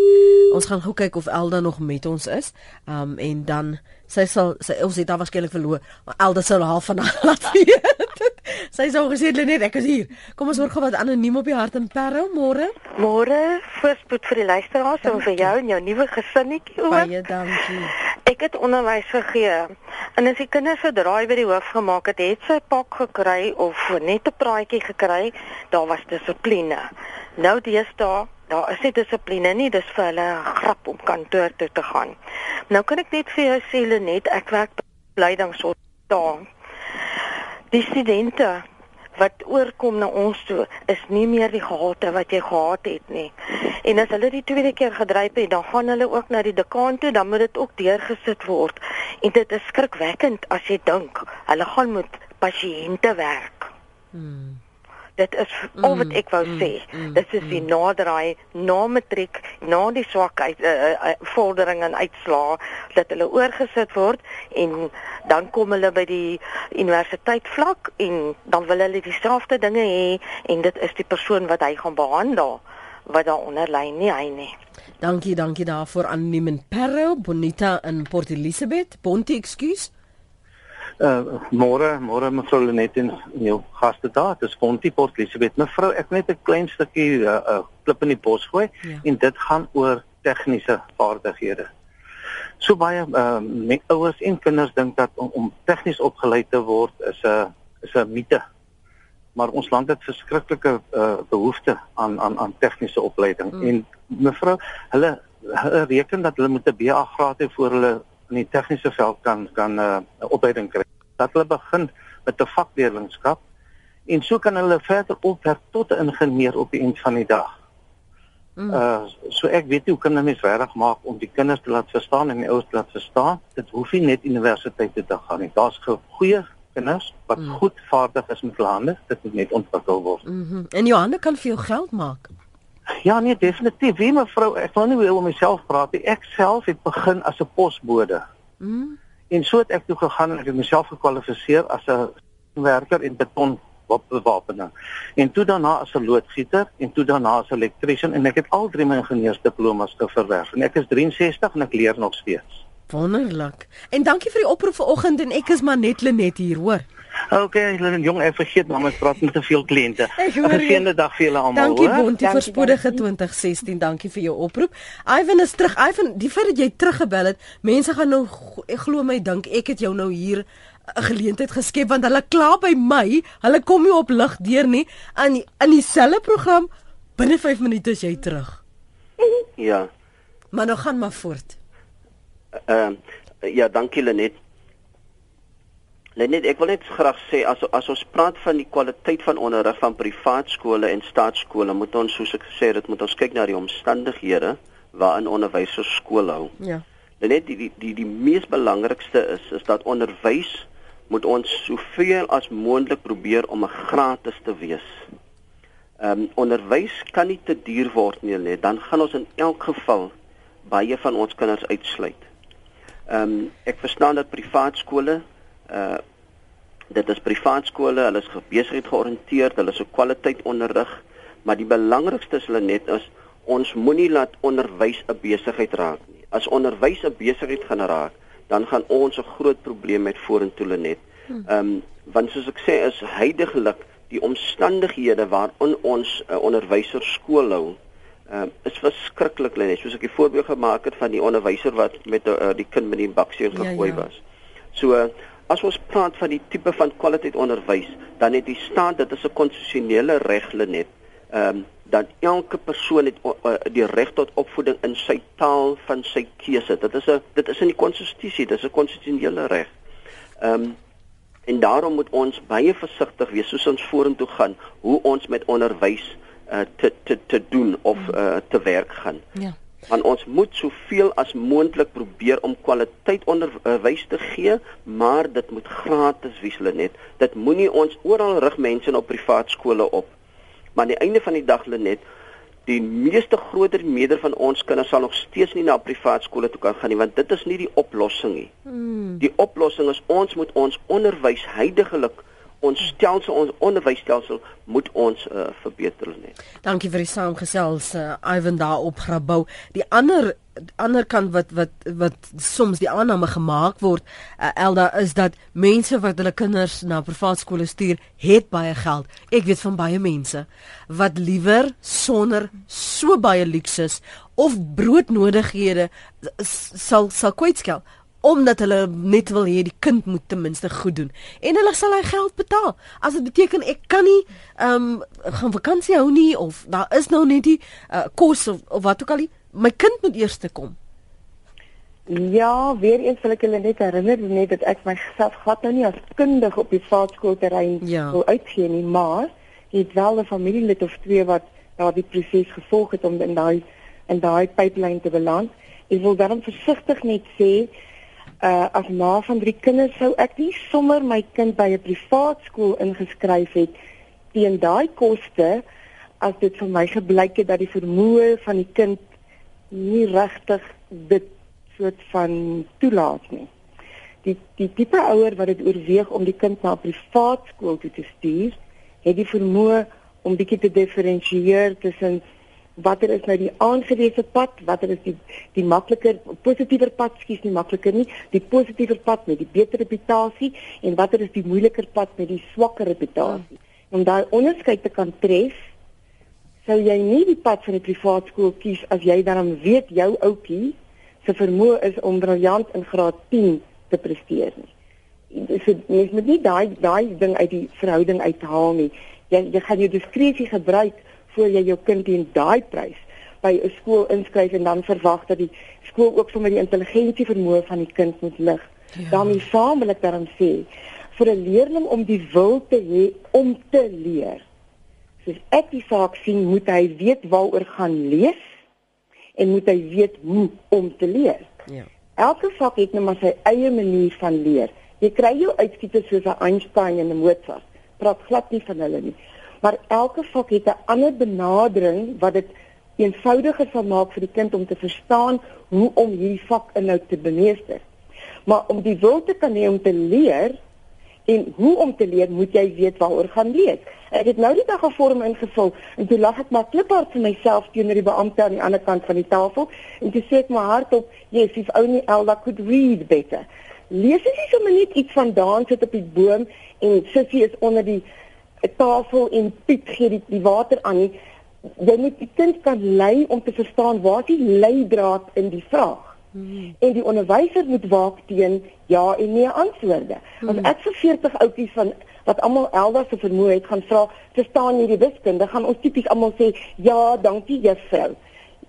Ons gaan gou kyk of Elda nog met ons is. Um en dan sy sal sy ons het daar waarskynlik verloor, Elda sal half van haar laat weet. Sy sou gesê net ek is hier. Kom ons hoor gou wat anoniem op die hart en perro môre. Môre, voorspoed vir die luisteraars en vir jou en jou nuwe gesinnetjie ook. Baie dankie. Ek het onderwys gegee. En as die kinders so draai by die hoof gemaak het, het sy pak gekry of net 'n praatjie gekry, daar was dissipline. Nou deesdae, daar is nie dissipline nie, dis vir hulle 'n grap om kantoor toe te gaan. Nou kan ek net vir jou sê Lenet, ek werk blydingshof daar. Die studente wat oorkom na ons toe is nie meer die gehate wat jy gehad het nie. En as hulle die tweede keer gedryf het, dan gaan hulle ook na die dekaan toe, dan moet dit ook deurgesit word. En dit is skrikwekkend as jy dink hulle gaan met pasiënte werk. Hmm. Dit is al wat mm, ek wou mm, sê. Mm, dit is die naderdaai na matriek, na die swakheid uh, uh, vordering en uitslaa dat hulle oorgesit word en dan kom hulle by die universiteit vlak en dan wil hulle dieselfde dinge hê en dit is die persoon wat hy gaan behandel wat daar onder lê nie hy nie. Dankie, dankie daarvoor aan Nimen Perro, Bonita in Port Elizabeth. Bonte, ekskuus. Uh môre, môre mevrou Lenet en jou gaste daar. Dis Fontie Port Elizabeth. Mevrou, ek net 'n klein stukkie uh, uh klip in die bos gooi ja. en dit gaan oor tegniese vaardighede. So baie uh met ouers en kinders dink dat om, om tegnies opgeleid te word is 'n is 'n mite. Maar ons land het verskriklike uh behoefte aan aan aan tegniese opleiding. Mm. En mevrou, hulle, hulle reken dat hulle moet 'n BA graad hê voor hulle in die tegniese veld kan kan 'n uh, opleiding kry. Dat hulle begin met 'n vakleerlingskap en so kan hulle verder opwerk tot 'n ingenieur op die einde van die dag. Mm. Uh so ek weet hoe kan 'n mens regtig maak om die kinders te laat verstaan en die ouers te laat verstaan. Dit hoef nie net universiteite te gaan nie. Daar's goeie kinders wat mm. goed vaardig is met hande. Dit moet net ontwikkel word. Mhm. Mm en jou hande kan veel geld maak. Ja nee, definitief. Wie mevrou, ek wil nie oor myself praat nie. Ek self het begin as 'n posbode. Mm. En so het ek toe gegaan en ek het myself gekwalifiseer as 'n werker in beton wapenbewapening. En toe daarna as 'n loodgieter en toe daarna as 'n elektriesien en ek het al drie my ingenieursdiplomas te verwerf. En ek is 63 en ek leer nog steeds. Wonderlik. En dankie vir die oproep vanoggend en ek is maar net Lenet hier, hoor. Okay, hulle jong, ek vergeet maar my praat met te veel kliënte. Ek. 'n Geseënde dag vir julle almal, Dankie. Bontie vir spoedige 2016. Dankie vir jou oproep. Ivan is terug. Ivan, die feit dat jy teruggebel het, mense gaan nou ek glo my dink ek het jou nou hier 'n geleentheid geskep want hulle kla by my. Hulle kom nie op lig deur nie. In in dieselfde program binne 5 minute is jy terug. Ja. Maar nou gaan maar voort. Ehm uh, ja, dankie Lenet. Lenet, ek wil net graag sê as as ons praat van die kwaliteit van onderrig van privaat skole en staatskole, moet ons soos ek gesê het, moet ons kyk na die omstandighede waarin onderwysers skool hou. Ja. Lenet, die die die, die mees belangrikste is is dat onderwys moet ons soveel as moontlik probeer om 'n gratis te wees. Ehm um, onderwys kan nie te duur word nie, net dan gaan ons in elk geval baie van ons kinders uitsluit. Ehm um, ek verstaan dat privaat skole uh dit is privaat skole, hulle is besigheid georiënteerd, hulle is 'n kwaliteit onderrig, maar die belangrikste is hulle net is ons moenie laat onderwys 'n besigheid raak nie. As onderwys 'n besigheid gaan raak, dan gaan ons 'n groot probleem met vorentoe net. Ehm um, want soos ek sê is heidaglik die omstandighede waarin ons uh, onderwysers skool hou uh, is verskriklik net soos ek die voorbeeld gemaak het van die onderwyser wat met uh, die kind met die baksteen Ja, gegooi ja. was. So uh, as ons praat van die tipe van kwaliteit onderwys, dan het die staat dit is 'n konstitusionele reg net. Ehm um, dat elke persoon het uh, die reg tot opvoeding in sy taal van sy keuse. Dit is 'n dit is in die konstitusie, dit is 'n konstitusionele reg. Ehm um, en daarom moet ons baie versigtig wees soos ons vorentoe gaan hoe ons met onderwys uh, te te te doen of uh, te werk gaan. Ja. Want ons moet soveel as moontlik probeer om kwaliteit onderwys te gee, maar dit moet gratis wees hulle net. Dit moenie ons oral rig mense na privaat skole op. Maar aan die einde van die dag Lenet, die meeste groter meerder van ons kinders sal nog steeds nie na privaat skole toe kan gaan nie, want dit is nie die oplossing nie. Hmm. Die oplossing is ons moet ons onderwys heidaglik ons stelsel ons onderwysstelsel moet ons uh, verbeter net. Dankie vir die saamgesels uh, Ivan daar op Grabouw. Die ander ander kant wat wat wat soms die aanname gemaak word uh, Elda is dat mense wat hulle kinders na privaat skole stuur, het baie geld. Ek weet van baie mense wat liewer sonder so baie luksus of broodnodighede sal sal kwytskel omdat hulle net wil hê die kind moet ten minste goed doen en hulle sal hy geld betaal. As dit beteken ek kan nie ehm um, gaan vakansie hou nie of daar is nou net die uh, kos of, of wat ook al nie, my kind moet eers te kom. Ja, weer eens wil ek julle net herinner net dat ek myself glad nou nie as kundig op die vaatskoolterrein Ja. wil uitgee nie, maar het wel 'n familielid of twee wat daardie proses gevolg het om in daai in daai pipeline te beland. Ek wil daarom versigtig net sê uh as ma van drie kinders sou ek nie sommer my kind by 'n privaat skool ingeskryf het teen daai koste as dit vir my gebleik het dat die vermoë van die kind nie regtig dit soort van toelaat nie. Die die tipe ouer wat dit oorweeg om die kind na 'n privaat skool toe te stuur, het die vermoë om bietjie te diferensieer tussen watter is nou die aangewese pad, watter is die die makliker positiewer pad, skuis nie makliker nie, die positiewer pad met die beter reputasie en watter is die moeiliker pad met die swakker reputasie. Om daai onderskeid te kan tref, sou jy nie die pad van die privaat skool kies as jy dan weet jou ouetjie se vermoë is om briljant in graad 10 te presteer nie. So mens moet nie daai daai ding uit die verhouding uithaal nie. Jy jy gaan jou diskresie gebruik voor jy jou kind teen daai prys by 'n skool inskryf en dan verwag dat die skool ook sommer die intelligensie vermoë van die kind moet lig. Ja. daarmee saam wil ek daarom sê vir 'n leerling om die wil te hê om te leer. Soos ek die saak sien, moet hy weet waaroor gaan lees en moet hy weet hoe om te leer. Ja. Elke vak het nou maar sy eie manier van leer. Jy kry jou uitskieters soos 'n Einstein en 'n Mozart. Praat glad nie van hulle nie. Maar elke vak het 'n ander benadering wat dit eenvoudiger sal maak vir die kind om te verstaan hoe om hierdie vakinhoud te bemeester. Maar om die wil te kan hê om te leer En hoe om te leer, moet jy weet waaroor gaan lees. Ek het nou die dag 'n vorm ingevul en toe lag ek maar kliphard vir myself teenoor die beampte aan die ander kant van die tafel en toe sê ek maar hardop, "Yes, if only Elda could read better." Lees jy nie sommer net iets van daan sit op die boom en Sissy is onder die tafel en Piet gee die, die water aan nie. Jy moet die kind kan lei om te verstaan waar die leidraad in die vraag. Hmm. En die onderwyser moet waak teen ja en nee antwoorde. Hmm. As ek vir 40 ouppies van wat almal elders se vermoë het gaan vra, verstaan jy die wiskunde? Gaan ons tipies almal sê ja, dankie juffrou.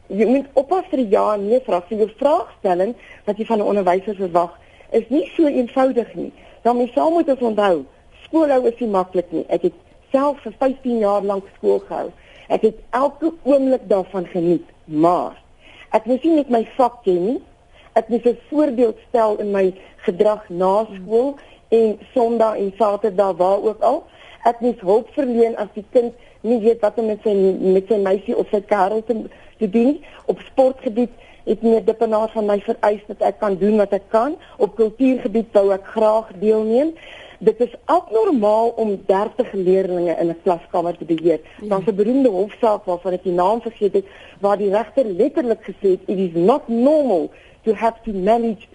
Jy moet oppas vir ja en nee vrae. Jou vraagstelling wat jy van 'n onderwyser verwag, is nie so eenvoudig nie. Dan moet jy moet onthou, skoolhou is nie maklik nie. Ek het self vir 15 jaar lank skool gehou. Ek het elke oomblik daarvan geniet, maar ek moes nie net my vak ken nie. Ek moes 'n voorbeeld stel in my gedrag na skool. En Sondag en Saterdag waar ook al. Ek moet hulp verleen as die kind nie weet wat om met sy met sy meisie of sy kerel te, te doen op sportgebied. Ek moet die penaar van my vereis dat ek kan doen wat ek kan. Op kultuurgebied wou ek graag deelneem. Dit is abnormaal om 30 leerders in 'n klaskamer te beheer. Ja. Daar's 'n beroemde hofsaak waarvan ek die naam vergeet het waar die regter letterlik gesê het it is not normal to have to manage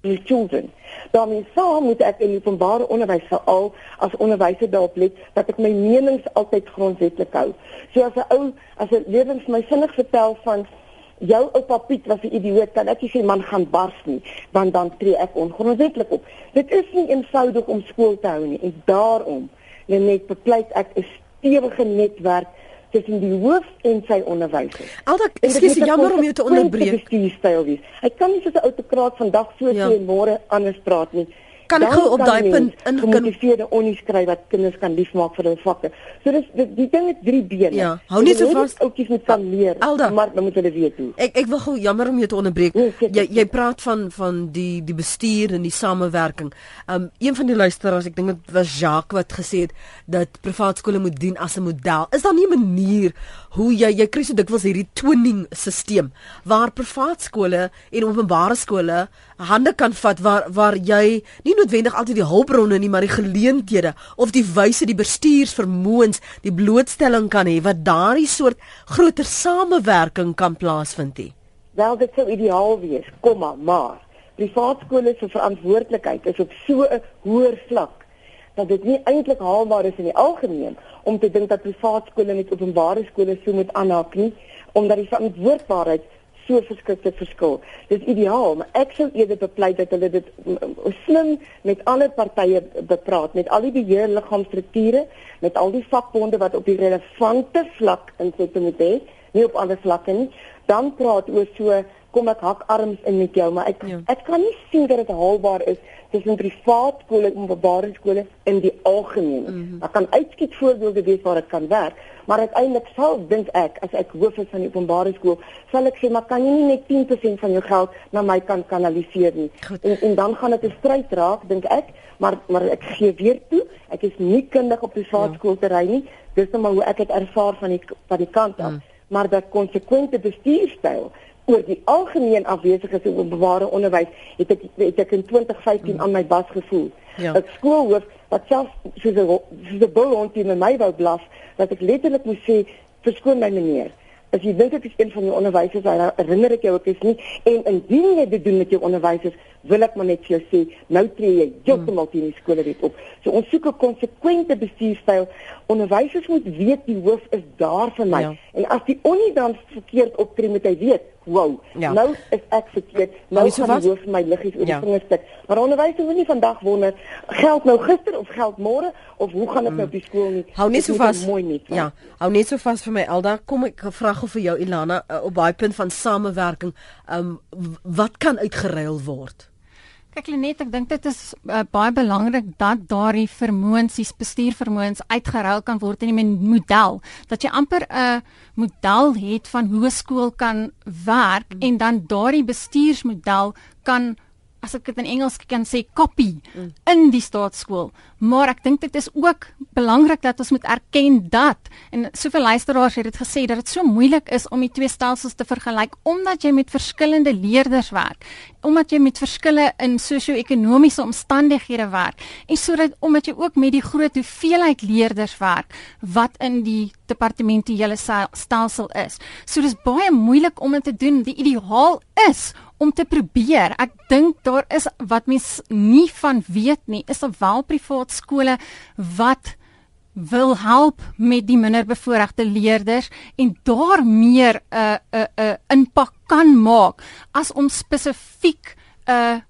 die children. Daarmee saam moet ek in openbare onderwys veral as onderwyser daarop let dat ek my menings altyd grondwetlik hou. So as 'n ou as 'n lewens my sinnig vertel van jou oupa Piet was 'n idioot, kan ek nie sê man gaan bars nie, want dan tree ek ongrondwetlik op. Dit is nie eenvoudig om skool te hou nie en daarom net bepleit ek 'n stewige netwerk tussen die hoof en sy onderwysers. Aldak, ekskuus, jammer om jou te onderbreek. Hy kan nie soos 'n autokraat vandag so ja. sê en môre anders praat nie kan ek gou op daai punt in gemotiveerde onnieskryf wat kinders kan liefmaak vir hulle vakke. So dis die, die ding het drie bene. Ja, hou net so vas. Oukies moet kan leer, Alda, maar dan moet hulle weet hoe. Ek ek wil gou jammer om jou te onderbreek. Nee, jy jy praat van van die die bestuur en die samewerking. Um een van die luisteraars, ek dink dit was Jacques wat gesê het dat privaat skole moet dien as 'n model. Is daar nie 'n manier hoe jy jy kry so dikwels hierdie twinning stelsel waar privaat skole en openbare skole hande kan vat waar waar jy nie noodwendig altyd die hulpbronne nie, maar die geleenthede of die wyse die bestuursvermoëns, die blootstelling kan hê wat daardie soort groter samewerking kan plaasvind nie. Wel dit sou ideaal wees, komma, maar privaat skole se verantwoordelikheid is op so 'n hoër vlak dat dit nie eintlik haalbaar is in die algemeen om te dink dat privaat skole met openbare skole so moet aanhaak nie omdat die verantwoordbaarheid so verskriklik verskil. Dit is ideaal, maar ek sou eerder bepleit dat hulle dit slim met alle partye bepraat, met al die beheerliggaamstrukture, met al die vakbonde wat op die relevante vlak insette moet hê, nie op ander vlakke nie. Dan praat oor so kom ek hak arms in met jou, maar ek ja. ek kan nie sien dat dit haalbaar is tussen privaat skole en openbare skole in die algemeen. Mm -hmm. Ek kan uitskiet voorbeelde wees waar dit kan werk, maar uiteindelik sal dink ek as ek hoof is van die openbare skool, sal ek sê maar kan jy nie net 10% van jou geld na my kan kanaliseer nie. En, en dan gaan dit 'n stryd raak, dink ek, maar maar ek gee weer toe, ek is nie kundig op privaat ja. skoolterrein nie. Dis net maar hoe ek dit ervaar van die van die kant af. Mm. Maar dat konsekwente bestuurstyl oor die algemeen afwesig is in openbare onderwys het ek het ek in 2015 mm. aan my bas gevoel. Ja. Ek skoolhoof wat self soos 'n soos 'n bullhond in my wou blaf dat ek letterlik moes sê verskoon my meneer. As jy dink ek is een van die onderwysers, dan herinner ek jou ek is nie en indien jy dit doen met jou onderwysers, wil ek maar net vir jou sê, nou tree jy heeltemal teen die skole wet op. So ons soek 'n konsekwente bestuurstyl. Onderwysers moet weet die hoof is daar vir my. Ja. En as die onie dan verkeerd optree, moet hy weet wow. Ja. Nou is ek verkeerd. Nou is die hoof my liggies oor ja. die vingers tik. Maar onderwysers moet nie vandag wonder geld nou gister of geld môre of hoe gaan dit mm. nou op die skool nie. Hou net so vas. Mooi nie. Ja. Hou net so vas vir my Elda. Kom ek vra gou vir jou Ilana uh, op baie punt van samewerking. Um wat kan uitgeruil word? Kyk Lenet, ek dink dit is uh, baie belangrik dat daardie vermoëns, die bestuurvermoëns uitgeruil kan word in 'n model. Dat jy amper 'n model het van hoe 'n skool kan werk mm. en dan daardie bestuursmodel kan as ek dit in Engels kan sê copy mm. in die staatskool. Maar ek dink dit is ook belangrik dat ons moet erken dat en soveel luisteraars het dit gesê dat dit so moeilik is om die twee stelsels te vergelyk omdat jy met verskillende leerders werk, omdat jy met verskille in sosio-ekonomiese omstandighede werk en sodat omdat jy ook met die groot hoeveelheid leerders werk wat in die departementele stelsel is. So dis baie moeilik om dit te doen. Die ideaal is om te probeer. Ek dink daar is wat mens nie van weet nie, is daar wel privaat skole wat wil help met die minderbevoorregte leerders en daar meer 'n uh, 'n uh, 'n uh, impak kan maak as om spesifiek 'n uh,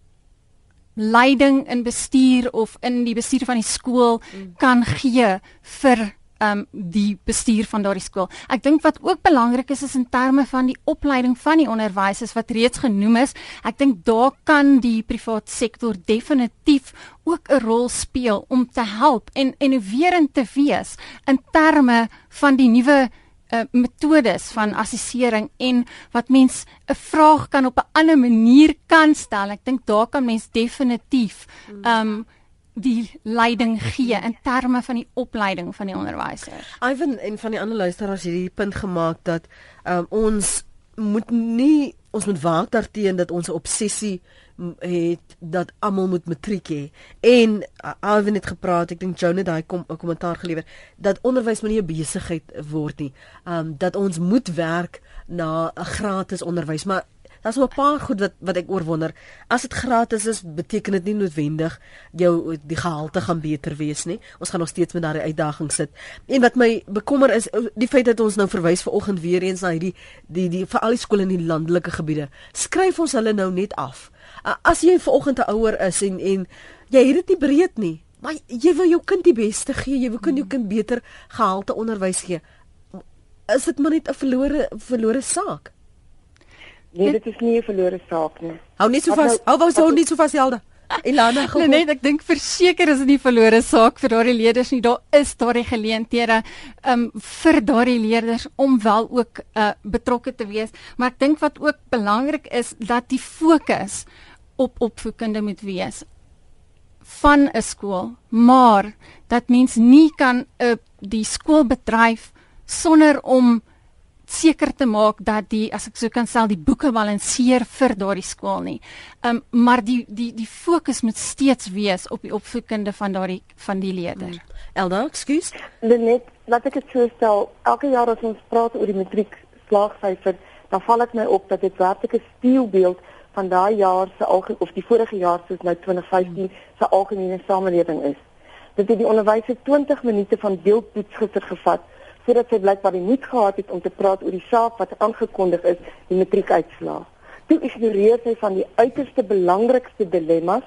leiding in bestuur of in die bestuur van die skool mm. kan gee vir um die bestuur van daardie skool. Ek dink wat ook belangrik is is in terme van die opleiding van die onderwysers wat reeds genoem is. Ek dink daar kan die privaat sektor definitief ook 'n rol speel om te help en innoverend te wees in terme van die nuwe uh, metodes van assessering en wat mens 'n vraag kan op 'n ander manier kan stel. Ek dink daar kan mens definitief um die leiding gee in terme van die opleiding van die onderwysers. Ivan en van die ander luisteraars het hierdie punt gemaak dat um, ons moet nie ons moet waak daarteenoor dat ons obsessie het dat almal moet matriek hê. En uh, Ivan het gepraat, ek dink het daai kom 'n kommentaar gelewer dat onderwys moet nie 'n besigheid word nie. Um dat ons moet werk na 'n gratis onderwys, maar Daar's 'n paar goed wat wat ek oorwonder. As dit gratis is, beteken dit nie noodwendig jou die gehalte gaan beter wees nie. Ons gaan nog steeds met daardie uitdaging sit. En wat my bekommer is die feit dat ons nou verwys ver oggend weer eens na hierdie die die vir al die skole in die landelike gebiede. Skryf ons hulle nou net af. As jy ver oggend 'n ouer is en en jy het dit nie breed nie, maar jy wil jou kind die beste gee, jy wil kan jou kind beter gehalte onderwys gee. Is dit maar net 'n verlore verlore saak? Nee, dit is nie 'n verlore saak nie. Hou nie so vas. Nou, hou wou so nie so vas Helda. Ilana gou. Nee, nee, ek dink verseker is dit nie verlore saak vir daardie leerders nie. Daar is daardie geleenthede um vir daardie leerders om wel ook uh betrokke te wees, maar ek dink wat ook belangrik is dat die fokus op opvoedkunde moet wees van 'n skool, maar dat mens nie kan 'n uh, die skool bedryf sonder om seker te maak dat die as ek so kan sê die boeke balanseer vir daardie skool nie. Um maar die die die fokus moet steeds wees op die opvoedkunde van daardie van die leerders. Hmm. Elda, ekskuus. Net laat ek dit so stel. Elke jaar as ons praat oor die matriek slaagsyfer, dan val dit my op dat dit werklik 'n steelbeeld van daai jaar se algemeen of die vorige jaar soos nou 2015 se algemene samelewing is. Dit het die onderwysers 20 minute van beeldtoets gister gevat sodat sy blykbaar die moed gehad het om te praat oor die saak wat aangekondig is, die matriekuitslae. Toe ignoreer sy van die uiterste belangrikste dilemma's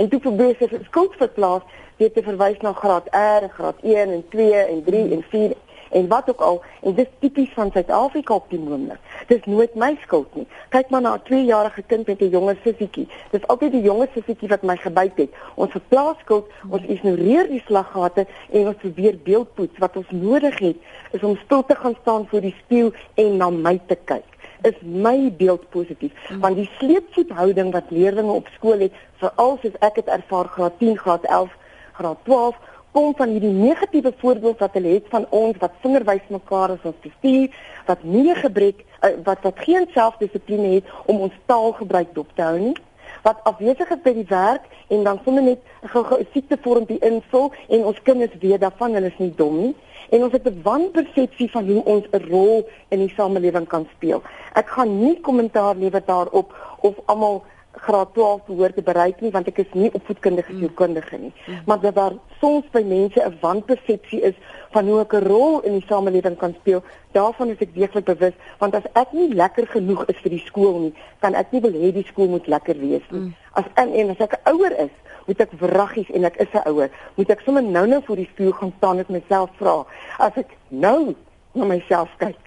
en toe probeer sy skuld verplaas deur te verwys na graad R, graad 1 en 2 en 3 en 4 en wat ook al en dis tipies van Suid-Afrika op die oomblik. Dis nooit my skuld nie. Kyk maar na 'n 2-jarige kind met 'n jonger sissietjie. Dis altyd die jonger sissietjie wat my gebyt het. Ons verplaas skuld, ons ignoreer die slaggate en ons probeer beeldpoets wat ons nodig het is om stil te gaan staan voor die spieël en na my te kyk is my beeld positief mm. want die sleepvoethouding wat leerders op skool het veral soos ek dit ervaar graad 10 graad 11 graad 12 kom van hierdie negatiewe voorbeeld wat hulle het van ons wat vingerwys mekaar as ons bestuur wat nie gebrek uh, wat wat geen selfdissipline het om ons taalgebruik dop te hou nie wat afwesig is by die werk en dan sommer net 'n siektevormpie invul en ons kinders weet daarvan hulle is nie dom nie en ons het 'n wanpersepsie van hoe ons 'n rol in die samelewing kan speel. Ek gaan nie kommentaar lewer daarop of almal graad 12 behoort te bereik nie want ek is nie opvoedkundige mm. sielkundige nie. Mm. Maar dat daar soms by mense 'n wanpersepsie is van hoe ek 'n rol in die samelewing kan speel, daarvan is ek deeglik bewus want as ek nie lekker genoeg is vir die skool nie, kan ek nie wil hê die skool moet lekker wees nie. Mm. As en, en as ek 'n ouer is, moet ek wraggies en ek is 'n ouer, moet ek sommer nou-nou voor die spieël gaan staan en myself vra, as ek nou na myself kyk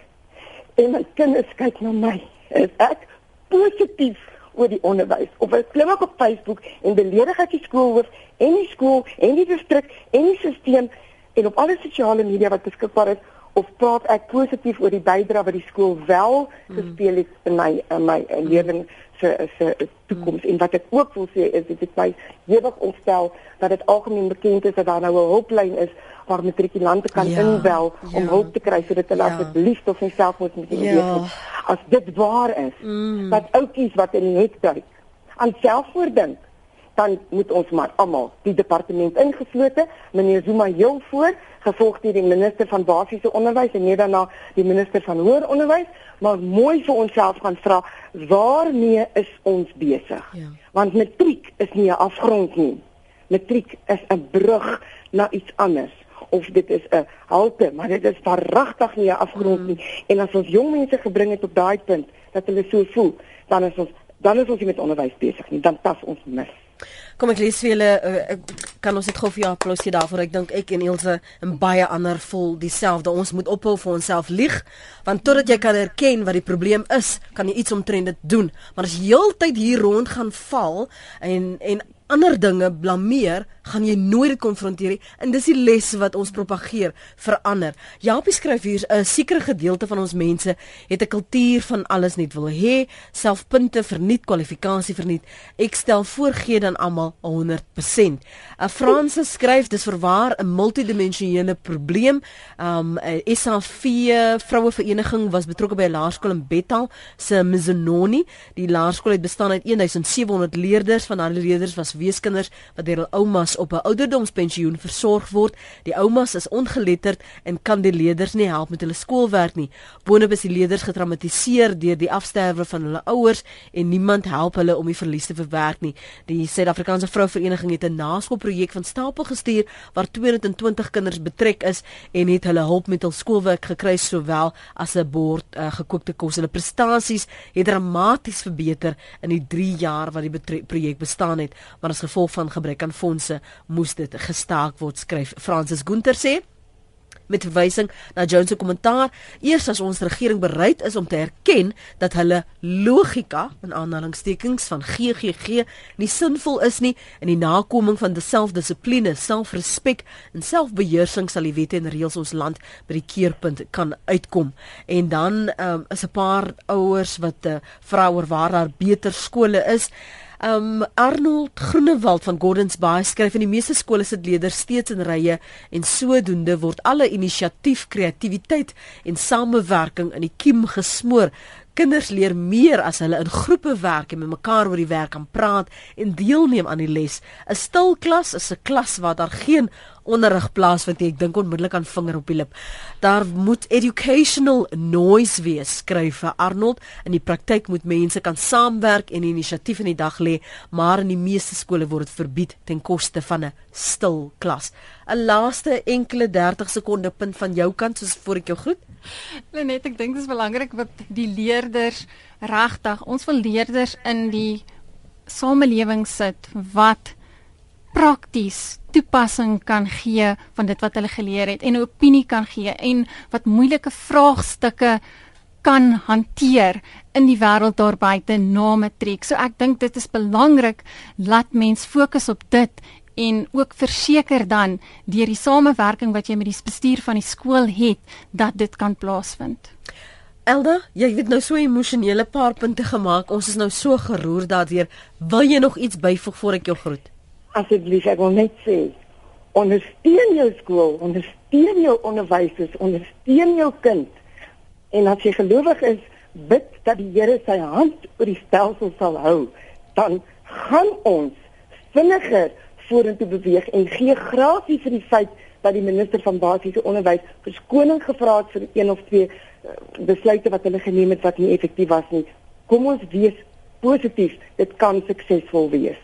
en my kinders kyk na my, is ek positief oor die onderwys of hulle klim ook op Facebook en beledig ek die skoolhoof en die skool en die distrik en die stelsel en op alle sosiale media wat beskikbaar is of praat ek positief oor die bydrae wat die skool wel gespeel het in my in my uh, leerling se se toekoms en wat ek ook wil sê is dit het my hewig ontstel dat dit algemeen bekend is dat daar nou 'n hulplyn is waar matrikulante kan Ja, inbel om ja. hulp te kry sodat hulle Ja. asseblief tot homself moet moet Ja. weet as dit waar is Mm. dat oudjies wat in die hek duik aan selfmoord dink dan moet ons maar almal die departement ingeslote. Meneer Zuma heel voor gevolg deur die minister van basiese onderwys en net daarna die minister van hoër onderwys. Maar mooi vir onsself gaan vra waarmee is ons besig? Ja. want matriek is nie 'n afgrond nie. Matriek is 'n brug na iets anders. Of dit is 'n halte maar dit is verragtig nie 'n afgrond nie. En as ons jong mense gebring het op daai punt dat hulle so voel dan is ons dan is ons nie met onderwys besig nie. Dan tas ons mis Kom ek lees vir julle uh, ek kan ons net gou vir jou applous daarvoor. Ek dink ek en Ilse en baie ander voel dieselfde. Ons moet ophou vir onsself lieg want totdat jy kan erken wat die probleem is, kan jy iets omtrent dit doen. Maar as jy heeltyd hier rond gaan val en en ander dinge blameer, gaan jy nooit dit konfronteer nie en dis die les wat ons propageer verander. Japie skryf hier 'n sekere gedeelte van ons mense het 'n kultuur van alles net wil hê, selfpunte verniet, kwalifikasie verniet. Ek stel voor gee dan almal 100%. 'n Franse skryf dis verwaar 'n multidimensionele probleem. Um 'n SAV vroue vereniging was betrokke by 'n laerskool in Bethal se Mizononi. Die laerskool het bestaan uit 1700 leerders, van daardie leerders was weeskinders wat deur hul oumas op 'n ouderdomspensioen versorg word. Die oumas is ongeletterd en kan die leerders nie help met hulle skoolwerk nie. Boonop is die leerders getraumatiseer deur die afsterwe van hulle ouers en niemand help hulle om die verlies te verwerk nie. Die Suid-Afrikaanse Vrouvereniging het 'n naskoolprojek van stapel gestuur waar 220 kinders betrek is en het hulle hulp met hul skoolwerk gekry sowel as 'n bord uh, gekookte kos. Hulle prestasies het dramaties verbeter in die 3 jaar wat die projek bestaan het, maar as gevolg van gebrek aan fondse moes dit gestaak word, skryf Francis Gunter sê met verwysing na Jones se kommentaar eers as ons regering bereid is om te erken dat hulle logika in aanhalingstekens van GGG nie sinvol is nie in die nakoming van selfdissipline, selfrespek en selfbeheersing sal die wette en reëls ons land by die keerpunt kan uitkom. En dan um, is 'n paar ouers wat uh, vra oor waar daar beter skole is. Um Arnold Groenewald van Gordons Bay skryf in die meeste skole sit leerders steeds in rye en sodoende word alle inisiatief, kreatiwiteit en samewerking in die kiem gesmoor. Kinders leer meer as hulle in groepe werk en met mekaar oor die werk kan praat en deelneem aan die les. 'n Stil klas is 'n klas waar daar geen onderrig plaasvind nie. Ek dink onmiddellik aan vinger op die lip. Daar moet educational noise wees, skryf Arnold. In die praktyk moet mense kan saamwerk en inisiatief in die dag lê, maar in die meeste skole word dit verbied ten koste van 'n stil klas. 'n Laaste enkele 30 sekonde punt van jou kant soos voor ek jou groet. Lenet, ek dink dit is belangrik wat die leerders regtig, ons wil leerders in die samelewing sit wat prakties toepassing kan gee van dit wat hulle geleer het en 'n opinie kan gee en wat moeilike vraagstukke kan hanteer in die wêreld daar buite na matriek. So ek dink dit is belangrik dat mens fokus op dit en ook verseker dan deur die samewerking wat jy met die bestuur van die skool het dat dit kan plaasvind. Elda, jy het nou so emosionele paar punte gemaak. Ons is nou so geroer daardeur. Wil jy nog iets byvoeg voor ek jou groet? Asseblief ek wil net sê ondersteun jou skool, ondersteun jou onderwysers, ondersteun jou kind. En as jy gelowig is, bid dat die Here sy hand oor die stelsel sal hou, dan gaan ons vinniger vorentoe beweeg en gee grasie vir die feit dat die minister van basiese onderwys verskoning gevra het vir een of twee uh, besluite wat hulle geneem het wat nie effektief was nie. Kom ons wees positief, dit kan suksesvol wees.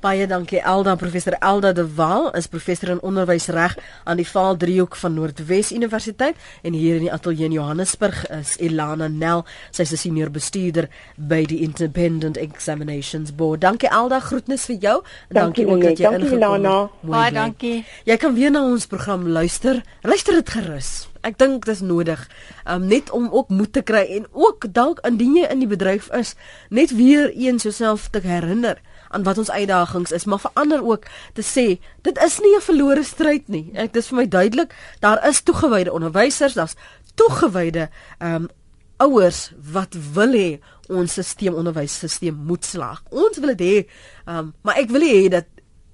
Baie dankie Elda, professor Elda de Waal is professor in onderwysreg aan die Vaal Driehoek van Noordwes Universiteit en hier in die ateljee in Johannesburg is Elana Nel, sy's 'n senior bestuurder by die Independent Examinations Board. Dankie Elda, groetnis vir jou. En Dankie, ook dat jy dankie, ingekom het. Elana. Mooi Baie dankie. Jy kan weer na ons program luister. Luister dit gerus. Ek dink dis nodig. Um net om ook moed te kry en ook dalk indien jy in die bedryf is, net weer eens jouself te herinner aan wat ons uitdagings is, maar verander ook te sê dit is nie 'n verlore stryd nie. Dit is vir my duidelik, daar is toegewyde onderwysers, daar's toegewyde ehm um, ouers wat wil hê ons stelsel onderwysstelsel moet slaag. Ons wil dit hê, ehm um, maar ek wil hê dat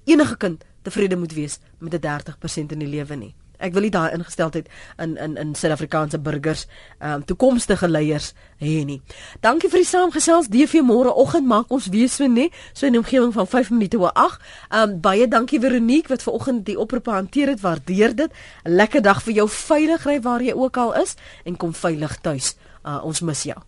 enige kind tevrede moet wees met 'n 30% in die lewe nie. Ek wil nie daai ingesteldheid in in in Suid-Afrikaanse burgers, ehm um, toekomstige leiers hê nie. Dankie vir die saamgesels. DV môreoggend maak ons weer so nê, so in omgewing van 5 minute oor 8. Ehm um, baie dankie Veronique wat ver oggend die oproep hanteer het. Waardeer dit. 'n Lekker dag vir jou. Veilig ry waar jy ook al is en kom veilig tuis. Uh, ons mis jou.